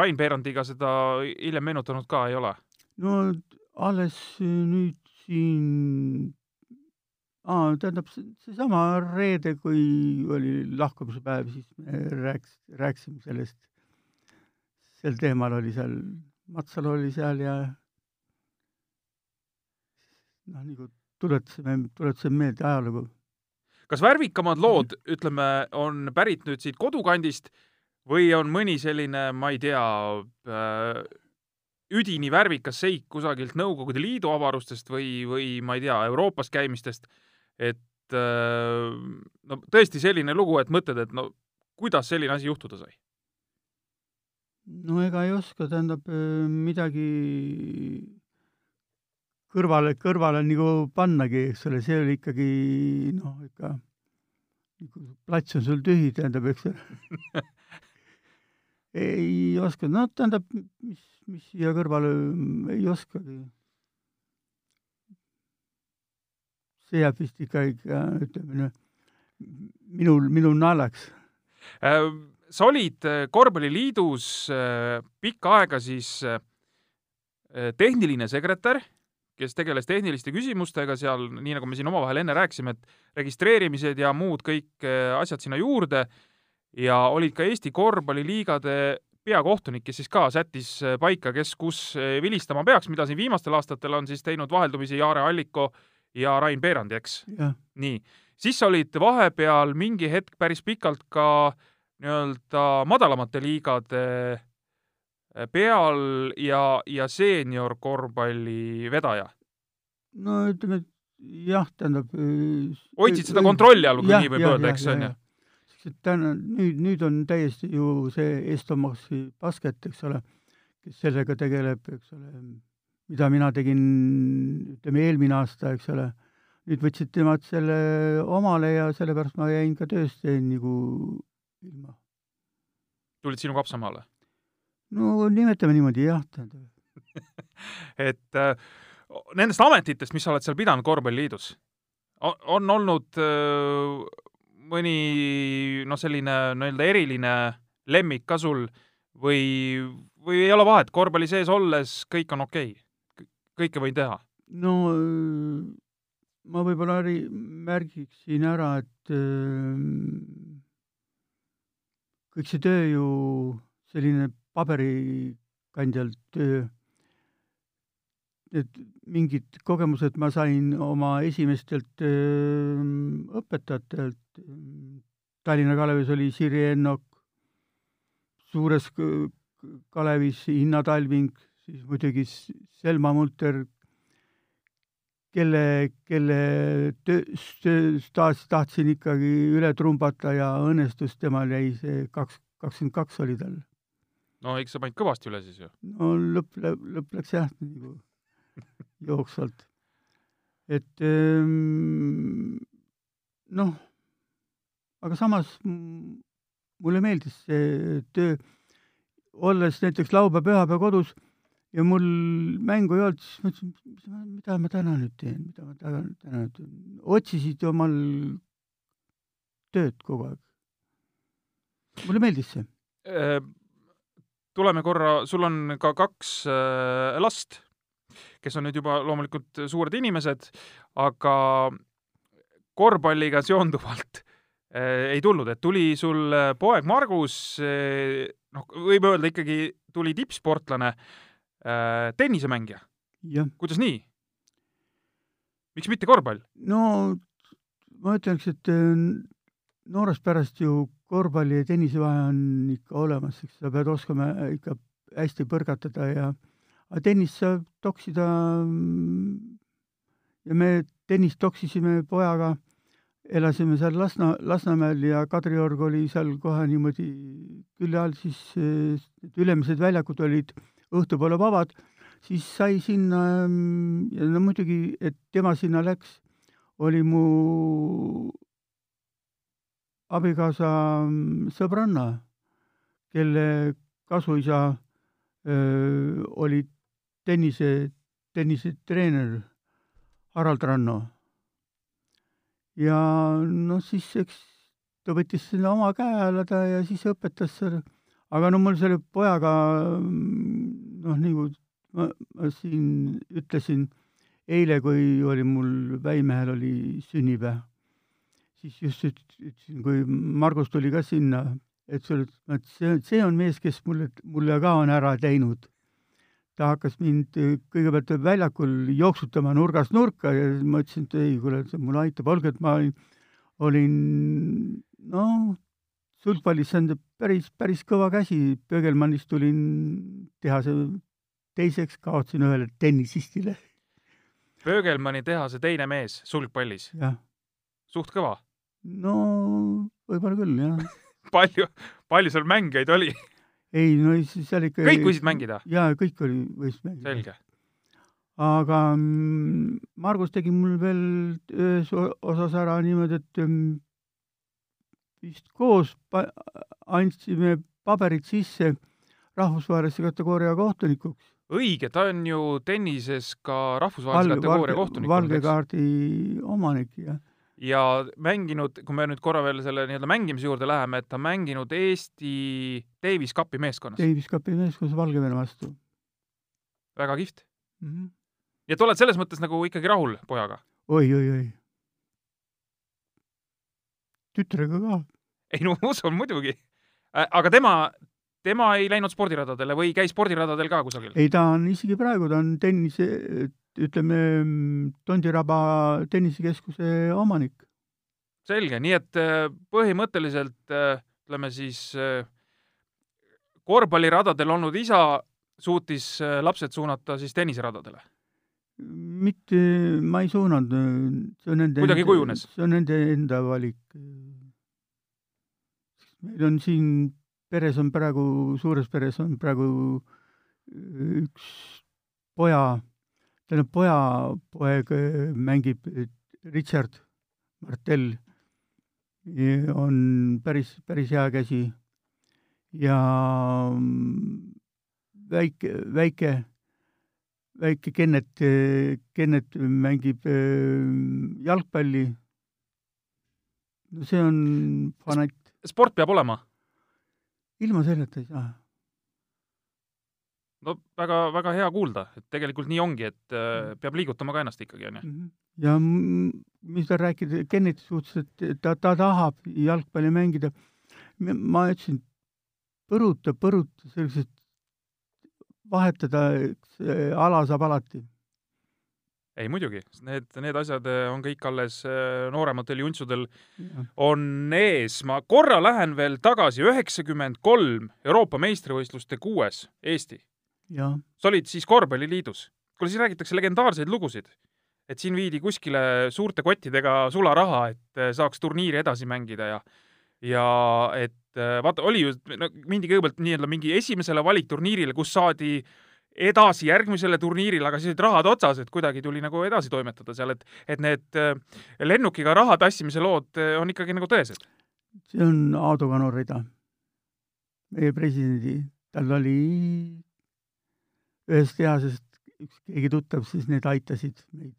Rain Peerandiga seda hiljem meenutanud ka, ei ole? no alles nüüd siin aa, tähendab, seesama reede, kui oli lahkumise päev, siis me rääkis, rääkisime sellest, sel teemal oli seal, Matsalu oli seal ja noh, nagu tuletasime, tuletasime meelde ajalugu. kas värvikamad lood, ütleme, on pärit nüüd siit kodukandist või on mõni selline, ma ei tea äh,, üdini värvikas seik kusagilt Nõukogude Liidu avarustest või, või ma ei tea, Euroopas käimistest, et äh, no tõesti selline lugu, et mõtled, et no kuidas selline asi juhtuda sai? no ega ei oska, tähendab midagi kõrvale, kõrvale nagu pannagi, eks ole, see oli ikkagi noh, ikka nagu plats on sul tühi, tähendab, eks ole ei oska, no tähendab, mis mis siia kõrvale ei oskagi. see jääb vist ikka, ikka ütleme, minul, minul naljaks. Äh, sa olid äh, Korvpalliliidus äh, pikka aega siis tehniline sekretär, kes tegeles tehniliste küsimustega seal, nii nagu me siin omavahel enne rääkisime, et registreerimised ja muud kõik asjad sinna juurde. Ja olid ka Eesti korvpalliliigade peakohtunik, kes siis ka sättis äh, paika, kes kus äh, vilistama peaks, mida siin viimastel aastatel on siis teinud vaheldumisi Jaare Alliko ja Rain Peerandi, eks? nii, siis sa olid vahepeal mingi hetk päris pikalt ka nii-öelda madalamate liigade peal ja, ja seeniorkorvpalli vedaja. no ütleme, et jah, tähendab. hoidsid seda kontrolli all, kui nii võib öelda, eks on ju?. täna, nüüd, nüüd on täiesti ju see Estomaxi basket, eks ole, kes sellega tegeleb, eks ole, mida mina tegin, ütleme eelmine aasta, eks ole, nüüd võtsid nemad selle omale ja sellepärast ma jäin ka tööst jäin nagu ilma. tulid sinuga Haapsamaale? No nimetame niimoodi jah, tähendab. et äh, nendest ametitest, mis sa oled seal pidanud korvpalliliidus, on olnud äh, mõni noh, selline nii-öelda eriline lemmik ka sul või, või ei ole vahet, korvpalli sees olles kõik on okei okay.? kõike võin teha? no ma võib-olla märgiksin ära, et öö, kõik see töö ju selline paberikandjal töö, need mingid kogemused ma sain oma esimestelt öö, õpetajatelt, Tallinna Kalevis oli Sirje Ennok, suures Kalevis Inna Talving, siis muidugi Selma Multer, kelle, kelle töö, töös taas tahtsin ikkagi üle trumbata ja õnnestus, temal jäi see kaks, kakskümmend kaks oli tal. No eks sa panid kõvasti üle siis ju. no lõpp, lõpp läks jah, nagu jooksvalt. et ehm, noh, aga samas mulle meeldis see töö, olles näiteks laupäev-pühapäev kodus ja mul mängu ei olnud, siis mõtlesin, mida ma täna nüüd teen, mida ma täna, täna nüüd teen. otsisid omal tööd kogu aeg. mulle meeldis see. Äh, tuleme korra, sul on ka kaks äh, last, kes on nüüd juba loomulikult suured inimesed, aga korvpalliga seonduvalt äh, ei tulnud, et tuli sul äh, poeg Margus äh,, noh, võib öelda ikkagi tuli tippsportlane äh,, tennisemängija, kuidas nii? miks mitte korvpall? no ma ütleks, et noorest pärast ju korvpalli ja tennise vahe on ikka olemas, eks. Sa pead oskama ikka hästi põrgatada ja aga tennist saab toksida mm, ja me tennist toksisime pojaga, elasime seal Lasna, Lasnamäel ja Kadriorg oli seal kohe niimoodi külje all, siis äh, need ülemised väljakud olid õhtupoole vabad, siis sai sinna mm, ja no muidugi, et tema sinna läks, oli mu abikaasa mm, sõbranna, kelle kasuisa öö, oli tennise, tennisetreener Harald Ranno. ja noh, siis eks ta võttis selle oma käe alla ta ja siis õpetas seal, aga no mul selle pojaga mm, noh, nagu ma, ma siin ütlesin eile, kui oli mul väimehel oli sünnipäev, siis just üt- ütlesin, kui Margus tuli ka sinna, et see, et see, see on mees, kes mulle, mulle ka on ära teinud. ta hakkas mind kõigepealt väljakul jooksutama nurgast nurka ja ma ütlesin, et ei, kuule, see mulle aitab, olgu, et ma olin, olin noh, sulgpallis on ta päris, päris kõva käsi, Pöögelmannist tulin tehase teiseks, kaotasin ühele tennisistile, Pöögelmanni tehase teine mees sulgpallis, suht kõva. No võib-olla küll, jah. palju, palju seal mängijaid oli? ei, no seal ikka kõik võisid mängida? jaa, kõik oli, võis mängida. selge. aga mm, Margus tegi mul veel ühes osas ära niimoodi, et mm, vist koos andsime paberid sisse rahvusvahelise kategooria kohtunikuks. õige, ta on ju tennises ka rahvusvahelise kategooria kohtunik valge kaardi omanik ja ja mänginud, kui me nüüd korra veel selle nii-öelda mängimise juurde läheme, et ta mänginud Eesti Davis Cupi meeskonnas. Davis Cupi meeskonnas Valgevene vastu väga kihvt. mm. -hmm. ja et oled selles mõttes nagu ikkagi rahul pojaga? oi, oi, oi. tütrega ka. ei no ma usun muidugi. aga tema, tema ei läinud spordiradadele või käis spordiradadel ka kusagil? ei, ta on isegi praegu, ta on tennise, ütleme, Tondiraba tennisekeskuse omanik. selge, nii et äh, põhimõtteliselt äh, ütleme siis äh, korvpalliradadel olnud isa suutis lapsed suunata siis tenniseradadele? mitte, ma ei suunanud, see on nende Kuidagi kujunes? see on nende enda valik. meil on siin peres on praegu, suures peres on praegu üks poja, tähendab pojapoeg mängib Richard Martell, on päris, päris hea käsi ja väike, väike, väike Kennet, Kennet mängib jalgpalli. no see on fanat, sport peab olema. ilma selleta ei saa. No väga, väga hea kuulda, et tegelikult nii ongi, et äh, peab liigutama ka ennast ikkagi, onju. Mhm. ja mis ta rääkida, Kenneti suhtes, et ta, ta tahab jalgpalli mängida. ma ütlesin, põruta, põruta, sellised vahetada, ala saab alati. ei muidugi, need, need asjad äh, on kõik alles äh, noorematel juntsudel on ees. ma korra lähen veel tagasi, üheksakümmend kolm Euroopa meistrivõistluste kuues Eesti. Sa olid siis korvpalliliidus. kuule, siin räägitakse legendaarseid lugusid. et siin viidi kuskile suurte kottidega sularaha, et äh, saaks turniiri edasi mängida ja ja et äh, vaata, oli ju, no mindi kõigepealt nii-öelda mingi esimesele valikturniirile, kus saadi edasi järgmisele turniirile, aga siis olid rahad otsas, et kuidagi tuli nagu edasi toimetada seal, et, et need äh, lennukiga raha tassimise lood on ikkagi nagu tõesed. see on Aadu Kanu rida. meie presidendi, tal oli ühest tehasest üks keegi tuttav, siis need aitasid meid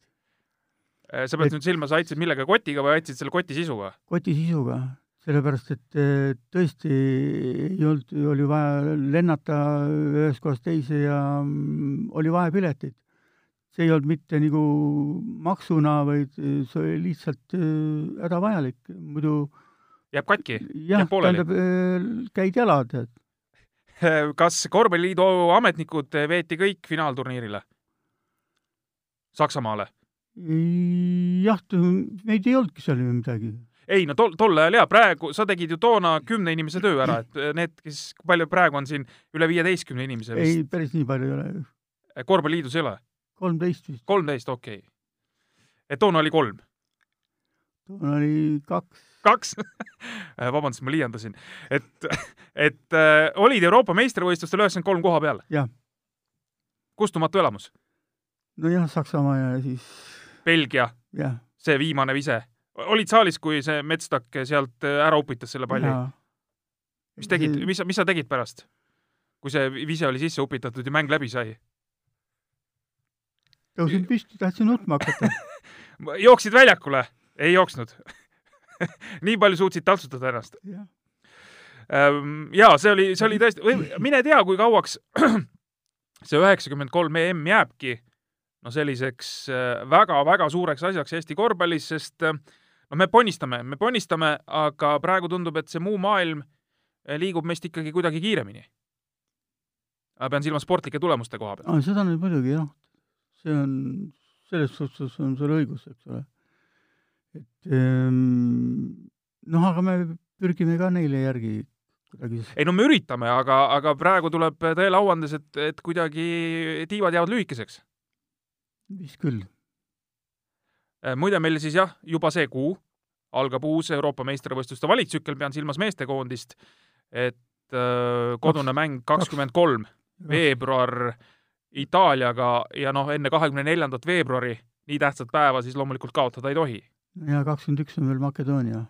sa pead Et- nüüd silma, sa aitasid millega, kotiga või aitasid selle koti sisuga? koti sisuga, sellepärast et eh, tõesti ei olnud, oli vaja lennata ühest kohast teise ja mm, oli vaja pileteid. see ei olnud mitte nagu maksuna, vaid eh, see oli lihtsalt hädavajalik, muidu jääb katki? jah, tähendab, käid jala, tead. kas korvpalliliidu ametnikud veeti kõik finaalturniirile? Saksamaale? jah, meid ei olnudki seal ju midagi. ei no tol, tol ajal jaa, praegu, sa tegid ju toona kümne inimese töö ära, et need, kes, palju praegu on siin üle viieteistkümne inimese ei, vist päris nii palju ei ole, korvpalliliidus ei ole? kolmteist vist, kolmteist, okei okay.. et toona oli kolm? toona oli kaks, kaks vabandust, ma liialdasin. et, et äh, olid Euroopa meistrivõistlustel üheksakümmend kolm koha peal? Jah. kustumatu elamus? nojah, Saksamaa ja siis Belgia, see viimane vise. olid saalis, kui see Metstak sealt äh, ära upitas selle palli? mis tegid, mis, mis sa tegid pärast? kui see vise oli sisse upitatud ja mäng läbi sai? tõusin püsti, tahtsin nutma hakata. jooksid väljakule? ei jooksnud nii palju suutsid taltsutada ennast? jah, Ehm, see oli, see oli tõesti, või mine tea, kui kauaks see üheksakümmend kolm EM jääbki no selliseks väga-väga suureks asjaks Eesti korvpallis, sest äh, no me ponistame, me ponistame, aga praegu tundub, et see muu maailm äh, liigub meist ikkagi kuidagi kiiremini. ma pean silmas sportlike tulemuste koha pealt. ah, seda nüüd muidugi jah. see on, selles suhtes on sul õigus, eks ole. Et ehm, noh, aga me pürgime ka neile järgi kuidagi. ei no me üritame, aga, aga praegu tuleb tõele au andes, et, et kuidagi tiivad jäävad lühikeseks. vist küll. Äh, muide, meil siis jah, juba see kuu algab uus Euroopa meistrivõistluste valiktsükkel, pean silmas meestekoondist, et äh, kodune mäng kakskümmend kolm veebruar Itaaliaga ja noh, enne kahekümne neljandat veebruari nii tähtsat päeva siis loomulikult kaotada ei tohi. Ja kakskümmend üks on veel Makedoonia.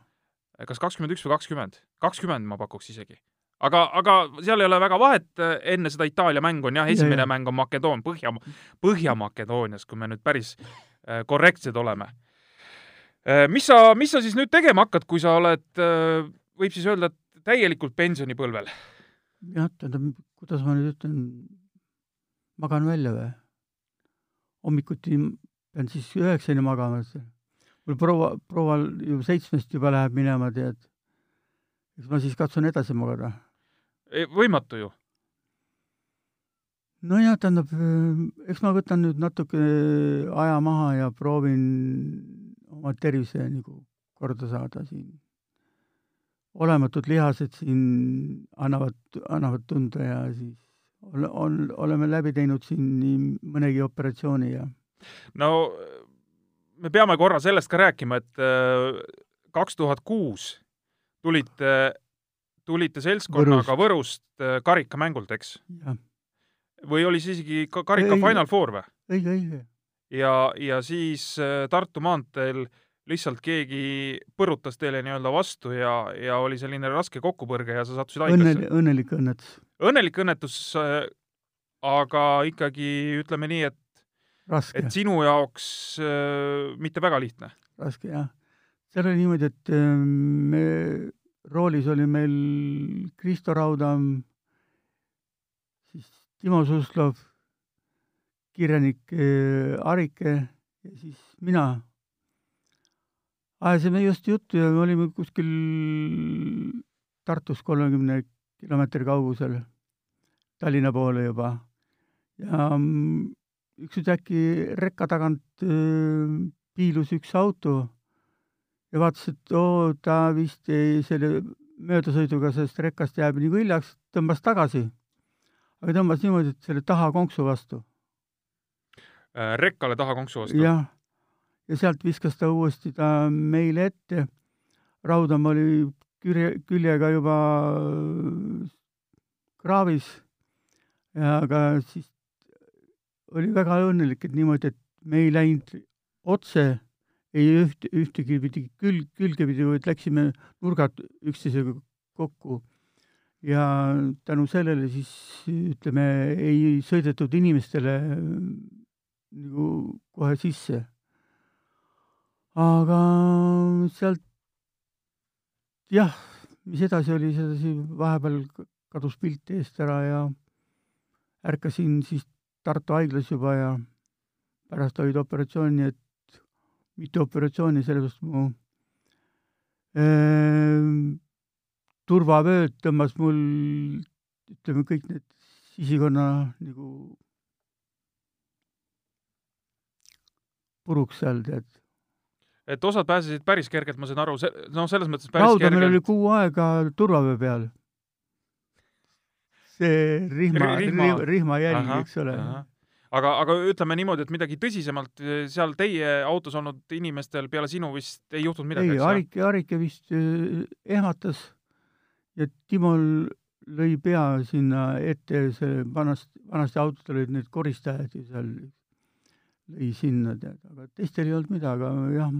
kas kakskümmend üks või kakskümmend? kakskümmend ma pakuks isegi. aga, aga seal ei ole väga vahet, enne seda Itaalia mängu on jah, esimene Ja, ja. mäng on Makedoon, Põhja, Põhja-Makedoonias, kui me nüüd päris äh, korrektsed oleme. mis sa, mis sa siis nüüd tegema hakkad, kui sa oled, võib siis öelda, et täielikult pensionipõlvel? jah, tähendab, kuidas ma nüüd ütlen, magan välja või? hommikuti pean siis üheksani magama, et mul proua, proual ju seitsmest juba läheb minema, tead. eks ma siis katsun edasi magada. võimatu ju. nojah, tähendab, eks ma võtan nüüd natuke aja maha ja proovin oma tervise nagu korda saada siin. olematud lihased siin annavad, annavad tunda ja siis ole, on, oleme läbi teinud siin nii mõnegi operatsiooni ja no me peame korra sellest ka rääkima, et äh, kaks tuhat kuus tulite, tulite seltskonnaga Võrust, Võrust äh, karikamängult, eks? või oli see isegi ka karika Ei, Final Four või? õige, õige. ja, ja siis äh, Tartu maanteel lihtsalt keegi põrutas teile nii-öelda vastu ja, ja oli selline raske kokkupõrge ja sa sattusid haiglasse Õnnel,. õnnelik õnnetus. õnnelik õnnetus, aga ikkagi ütleme nii, et. Et sinu jaoks äh, mitte väga lihtne. raske, jah. seal oli niimoodi, et äh, me, roolis oli meil Kristo Raudam, siis Timo Suslov, kirjanik äh, Arike ja siis mina. ajasime just juttu ja me olime kuskil Tartust kolmekümne kilomeetri kaugusel, Tallinna poole juba. ja mm, ükskord äkki rekka tagant öö, piilus üks auto ja vaatas, et oo, ta vist ei, selle möödasõiduga sellest rekkast jääb nagu hiljaks, tõmbas tagasi. aga tõmbas niimoodi, et selle taha konksu vastu. Äh, rekkale taha konksu vastu? jah. ja sealt viskas ta uuesti ta meile ette. Raudam oli külje, küljega juba kraavis ja aga siis oli väga õnnelik, et niimoodi, et me ei läinud otse ei üht, ühtegi pidi külg, külge pidi, vaid läksime nurgad üksteisega kokku. ja tänu sellele siis ütleme, ei sõidetud inimestele nagu kohe sisse. aga sealt jah, mis edasi oli, sedasi vahepeal kadus pilt eest ära ja ärkasin siis Tartu haiglas juba ja pärast olid operatsiooni, et mitu operatsiooni, sellepärast mu äh, turvavööd tõmbas mul, ütleme, kõik need sisikonna nagu puruks seal, tead. et osad pääsesid päris kergelt, ma sain aru, see, no selles mõttes päris Raudamine kergelt. oli kuu aega turvavöö peal see rihma, rihma, rihma jälg, eks ole. aga, aga ütleme niimoodi, et midagi tõsisemalt eh, seal teie autos olnud inimestel peale sinu vist ei juhtunud midagi, ei, Arike, Arike vist eh, ehmatas ja Timol lõi pea sinna ette, see vanast, vanasti autod olid need koristajad ju seal, lõi sinna, tead, aga teistel ei olnud midagi, aga jah,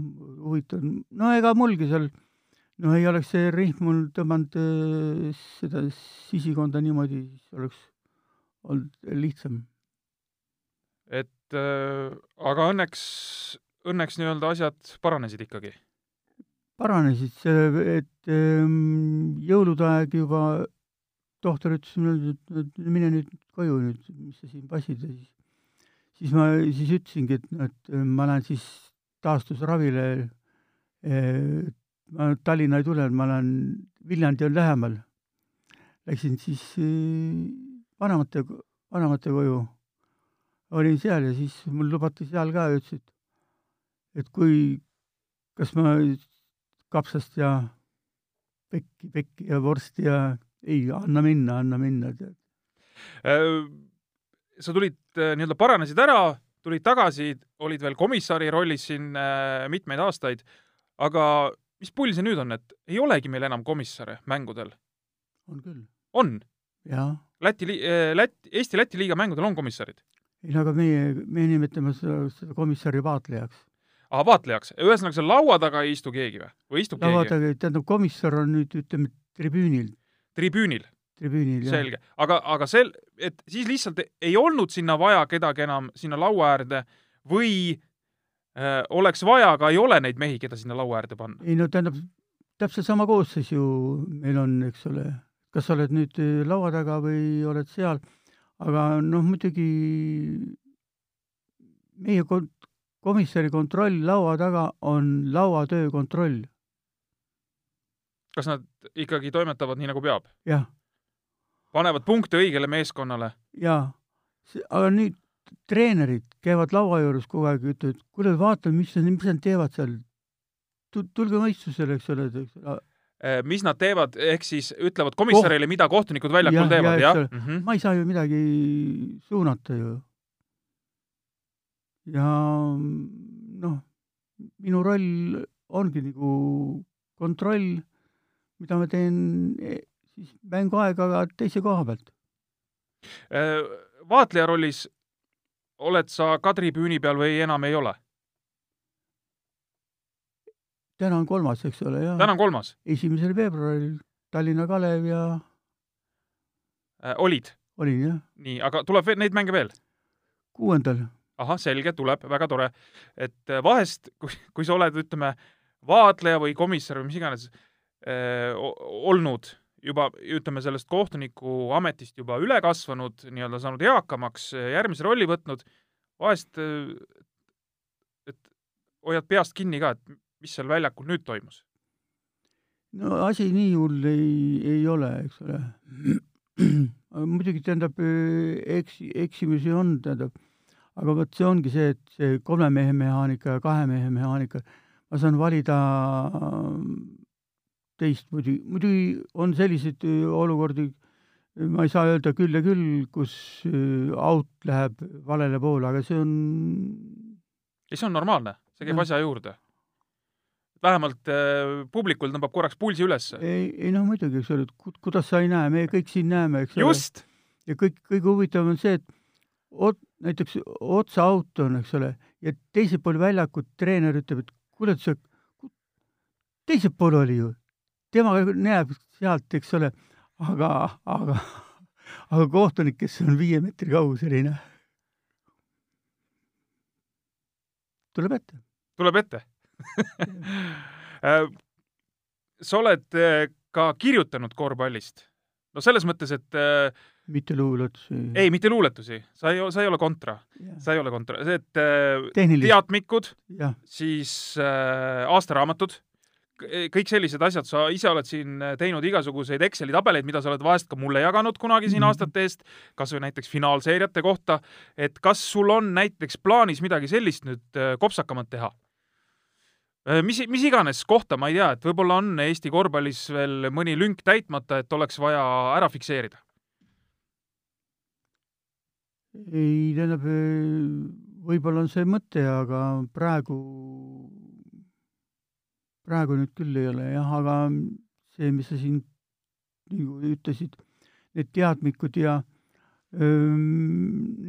huvitav, no ega mulgi seal no ei oleks see rihm mul tõmmanud äh, seda sisikonda niimoodi, siis oleks olnud lihtsam. et äh, aga õnneks, õnneks nii-öelda asjad paranesid ikkagi? paranesid, et ähm, jõulude aeg juba tohter ütles mulle, et mine nüüd koju nüüd, mis sa siin passid ja siis siis ma siis ütlesingi, et, et ma lähen siis taastusravile, et ma Tallinna ei tule, ma lähen, Viljandi on lähemal. Läksin siis äh, vanemate, vanemate koju. olin seal ja siis mul lubati seal ka ja ütles, et, et kui, kas ma kapsast ja pekki, pekki ja vorsti ja ei, anna minna, anna minna, tead. Äh, sa tulid äh, nii-öelda paranesid ära, tulid tagasi, olid veel komissari rollis siin mitmeid aastaid, aga mis pull see nüüd on, et ei olegi meil enam komissare mängudel? on küll. on? Läti, äh, Läti, Eesti-Läti liiga mängudel on komissarid? ei no aga meie, me nimetame seda, seda komissari vaatlejaks. aa, vaatlejaks, ühesõnaga seal laua taga ei istu keegi või? või istub laua keegi? laua taga, tähendab, komissar on nüüd, ütleme, tribüünil. tribüünil? tribüünil, jah. selge, aga, aga sel-, et siis lihtsalt ei olnud sinna vaja kedagi enam sinna laua äärde või oleks vaja, aga ei ole neid mehi, keda sinna laua äärde panna. ei no tähendab, täpselt sama koosseis ju meil on, eks ole, kas sa oled nüüd äh, laua taga või oled seal, aga noh, muidugi meie kont-, komissari kontroll laua taga on lauatöö kontroll. kas nad ikkagi toimetavad nii, nagu peab? jah. panevad punkte õigele meeskonnale? jaa, aga nüüd treenerid käivad laua juures kogu aeg, ütlevad, kuule, vaata, mis, mis nad teevad seal. tulge mõistusele, eks ole, eks ole. Äh, mis nad teevad, ehk siis ütlevad komissarile oh., mida kohtunikud väljakul Jah, teevad, jah, mm? -hmm. ma ei saa ju midagi suunata ju. ja noh, minu roll ongi nagu kontroll, mida ma teen eh, siis mänguaega teise koha pealt. Äh, vaatleja rollis oled sa Kadri püüni peal või enam ei ole? täna on kolmas, eks ole, jah. täna on kolmas esimesel veebruaril Tallinna Kalev ja äh,. olid? olin jah, nii, aga tuleb neid mänge veel? kuuendal. ahah, selge, tuleb, väga tore. et äh, vahest, kui, kui sa oled, ütleme, vaatleja või komissar või mis iganes äh, olnud juba, ütleme, sellest kohtuniku ametist juba üle kasvanud, nii-öelda saanud eakamaks, järgmise rolli võtnud, vahest et hoiad peast kinni ka, et mis seal väljakul nüüd toimus? no asi nii hull ei, ei ole, eks ole. muidugi tähendab, eks-, eksimusi on, tähendab, aga vot see ongi see, et see kolme mehe mehaanika ja kahe mehe mehaanika, ma saan valida teist muidugi, on selliseid olukordi, ma ei saa öelda küll ja küll, kus out läheb valele poole, aga see on ei, see on normaalne, see käib asja juurde. Vähemalt äh, publikul tõmbab korraks pulsi üles. ei, ei noh, muidugi, eks ole, et kuidas sa ei näe, me kõik siin näeme, eks ole. ja kõik, kõige huvitavam on see, et ot-, näiteks otsa out on, eks ole, ja teisel pool väljakut treener ütleb, et kuule, sa, teisel pool oli ju, tema näeb sealt, eks ole, aga, aga, aga kohtunik, kes on viie meetri kaugusel, ei näe. tuleb ette. tuleb ette Äh, sa oled äh, ka kirjutanud korvpallist. no selles mõttes, et äh, mitte luuletusi. ei, mitte luuletusi, sa ei, sa ei ole kontra, sa ei ole kontra, et Tehnilist. teatmikud, siis äh, aastaraamatud, kõik sellised asjad, sa ise oled siin teinud igasuguseid Exceli tabeleid, mida sa oled vahest ka mulle jaganud kunagi siin -hmm. aastate eest, kas või näiteks finaalseeriate kohta, et kas sul on näiteks plaanis midagi sellist nüüd kopsakamat teha? Äh, mis, mis iganes kohta, ma ei tea, et võib-olla on Eesti korvpallis veel mõni lünk täitmata, et oleks vaja ära fikseerida? ei, tähendab, võib-olla on see mõte, aga praegu, praegu nüüd küll ei ole jah, aga see, mis sa siin nagu ütlesid, need teadmikud ja öö,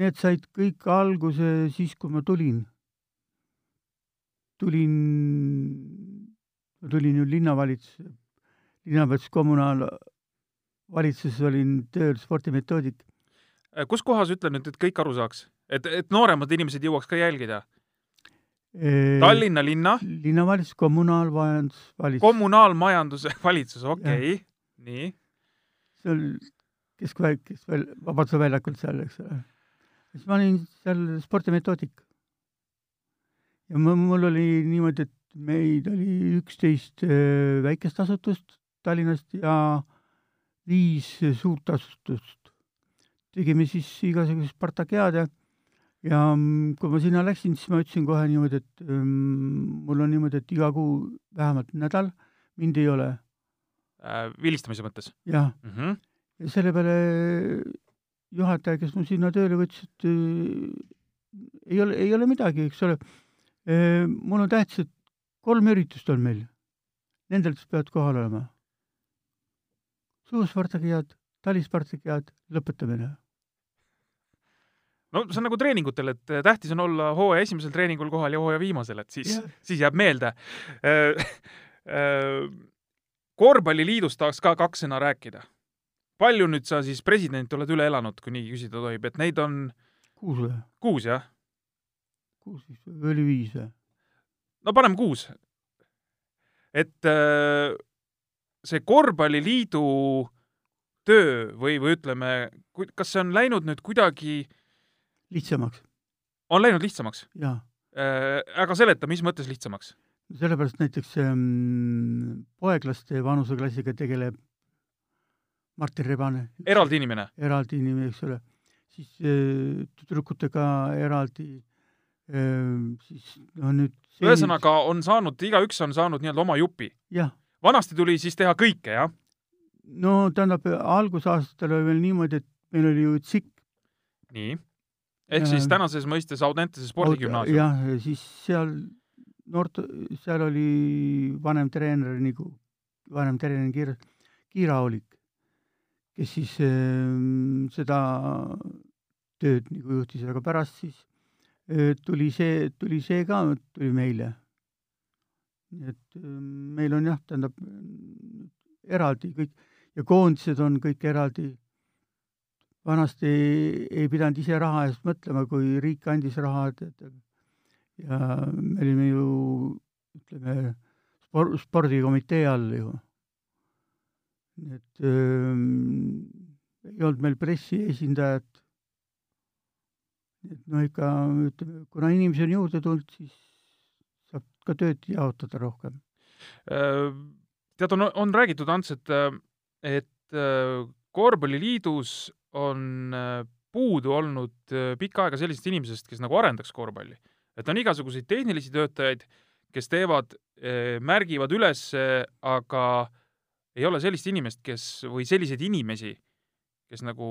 need said kõik alguse siis, kui ma tulin tulin, tulin ju linnavalitsusse, linnavalitsus kommunaalvalitsuses olin tööl spordimetoodik. Kus kohas, ütle nüüd, et kõik aru saaks, et, et nooremad inimesed jõuaks ka jälgida? Tallinna linna? linnavalitsus, kommunaalmajandusvalitsus. kommunaalmajanduse valitsus, okei okay., nii. seal keskväik, kes veel Vabaduse väljakul seal, eks ole. siis ma olin seal spordimetoodik ja mul oli niimoodi, et meid oli üksteist äh, väikest asutust Tallinnast ja viis suurt asutust. tegime siis igasuguseid Spartakiaade ja mm, kui ma sinna läksin, siis ma ütlesin kohe niimoodi, et um, mul on niimoodi, et iga kuu vähemalt nädal mind ei ole äh,. vilistamise mõttes? jah mm. -hmm. ja selle peale juhataja, kes mu sinna tööle võttis, et äh, ei ole, ei ole midagi, eks ole mul on tähtis, et kolm üritust on meil. Nendel peavad kohal olema. suuspartagiad, talispartagiad, lõpetamine. No see on nagu treeningutel, et tähtis on olla hooaja esimesel treeningul kohal ja hooaja viimasel, et siis, siis jääb meelde korvpalliliidust tahaks ka kaks sõna rääkida. palju nüüd sa siis president oled üle elanud, kui nii küsida tohib, et neid on kuus või? kuus, jah kuus vist või oli viis või? no paneme kuus. et äh, see korvpalliliidu töö või, või ütleme, kas see on läinud nüüd kuidagi lihtsamaks? on läinud lihtsamaks? jaa. Äh, aga seleta, mis mõttes lihtsamaks? sellepärast näiteks ähm, poeglaste vanuseklassiga tegeleb Martin Rebane. eraldi inimene? eraldi inimene, eks ole. siis äh, tüdrukutega eraldi Ehm, siis no nüüd see... ühesõnaga on saanud, igaüks on saanud nii-öelda oma jupi? vanasti tuli siis teha kõike, jah? no tähendab, algusaastatel oli veel niimoodi, et meil oli ju tsik. nii, ehk siis tänases mõistes Audentese spordigümnaasium? jah, ja siis seal noort, seal oli vanem treener nagu, vanem treener Kiira, Kiira Aulik, kes siis äh, seda tööd nagu juhtis, aga pärast siis äh, tuli see, tuli see ka, tuli meile. nii et äh, meil on jah, tähendab eraldi kõik ja koondised on kõik eraldi. Vanasti ei, pidanud ise raha eest mõtlema, kui riik andis raha, et, et ja me olime ju ütleme, spor-, spordikomitee all ju. et öö, ei olnud meil pressiesindajat. et no ikka ütleme, kuna inimesi on juurde tulnud, siis saab ka tööd jaotada rohkem. Äh, tead, on, on räägitud, Ants, et, et äh, korvpalliliidus on äh, puudu olnud pikka aega sellisest inimesest, kes nagu arendaks korvpalli et on igasuguseid tehnilisi töötajaid, kes teevad, eh, märgivad üles, aga ei ole sellist inimest, kes või selliseid inimesi, kes nagu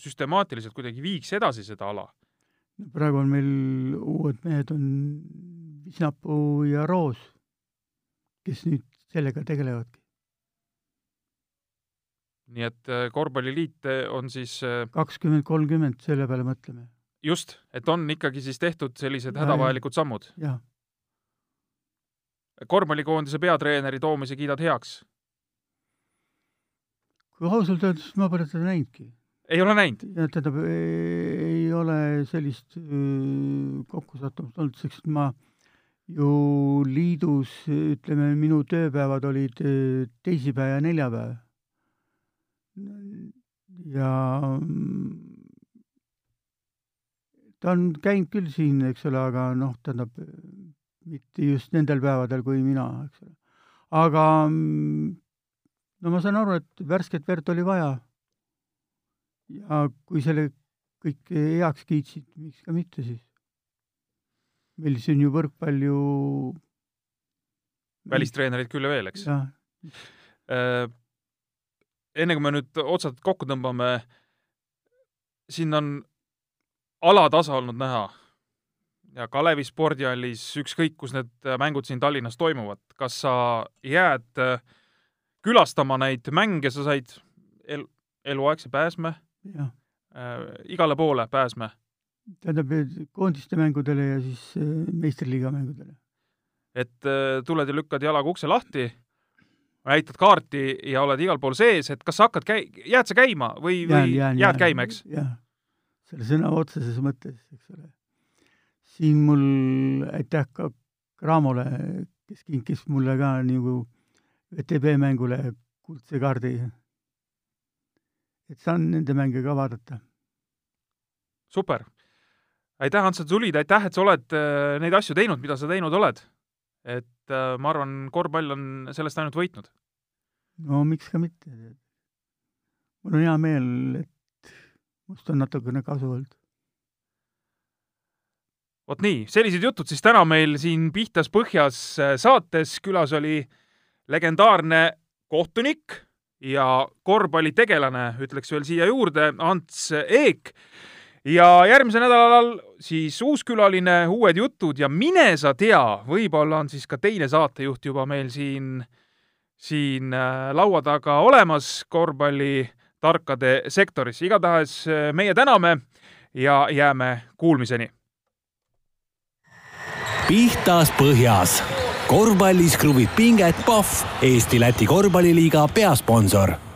süstemaatiliselt kuidagi viiks edasi seda ala. praegu on meil uued mehed, on Visnapuu ja Roos, kes nüüd sellega tegelevadki. Nii et eh, korvpalliliit on siis eh, kakskümmend, kolmkümmend, selle peale mõtleme just, et on ikkagi siis tehtud sellised ja, hädavajalikud sammud. korvpallikoondise peatreeneri toomise kiidad heaks? kui ausalt öeldes, ma pole teda näinudki. ei ole näinud? tähendab, ei ole sellist kokkusattumust olnud, sest ma ju liidus, ütleme, minu tööpäevad olid teisipäev ja neljapäev. Ja ta on käinud küll siin, eks ole, aga noh, tähendab mitte just nendel päevadel kui mina, eks ole. aga no ma saan aru, et värsket verd oli vaja. ja kui selle kõik heaks kiitsid, miks ka mitte siis. meil siis on ju võrkpall ju välistreenerid küll ja veel, eks? Enne kui me nüüd otsad kokku tõmbame, siin on alatasa olnud näha ja Kalevi spordihallis, ükskõik kus need mängud siin Tallinnas toimuvad, kas sa jääd äh, külastama neid mänge, sa said el eluaegse pääsme? Äh, igale poole pääsme? tähendab, koondiste mängudele ja siis äh, meistriliiga mängudele. et äh, tuled ja lükkad jalaga ukse lahti, näitad kaarti ja oled igal pool sees, et kas sa hakkad käi-, jääd sa käima või, või jään, jääd jään, käima, eks? jah selle sõna otseses mõttes, eks ole. siin mul aitäh ka Raamole, kes kinkis mulle ka nagu VTB mängule kuldse kaardi. et saan nende mänge ka vaadata. super. aitäh, Ants, et tulid, aitäh, et sa oled äh, neid asju teinud, mida sa teinud oled. Et äh, ma arvan, korvpall on sellest ainult võitnud. no miks ka mitte. mul on hea meel, et must on natukene kasu olnud. vot nii, sellised jutud siis täna meil siin Pihtas Põhjas äh, saates. külas oli legendaarne kohtunik ja korvpallitegelane, ütleks veel siia juurde, Ants Eek. Ja järgmisel nädalal siis uus külaline, uued jutud ja mine sa tea, võib-olla on siis ka teine saatejuht juba meil siin, siin äh, laua taga olemas korvpalli tarkade sektoris. igatahes eh, meie täname ja jääme kuulmiseni. pihtas põhjas. korvpallis kruvib pinget Pahv, Eesti-Läti korvpalliliiga peasponsor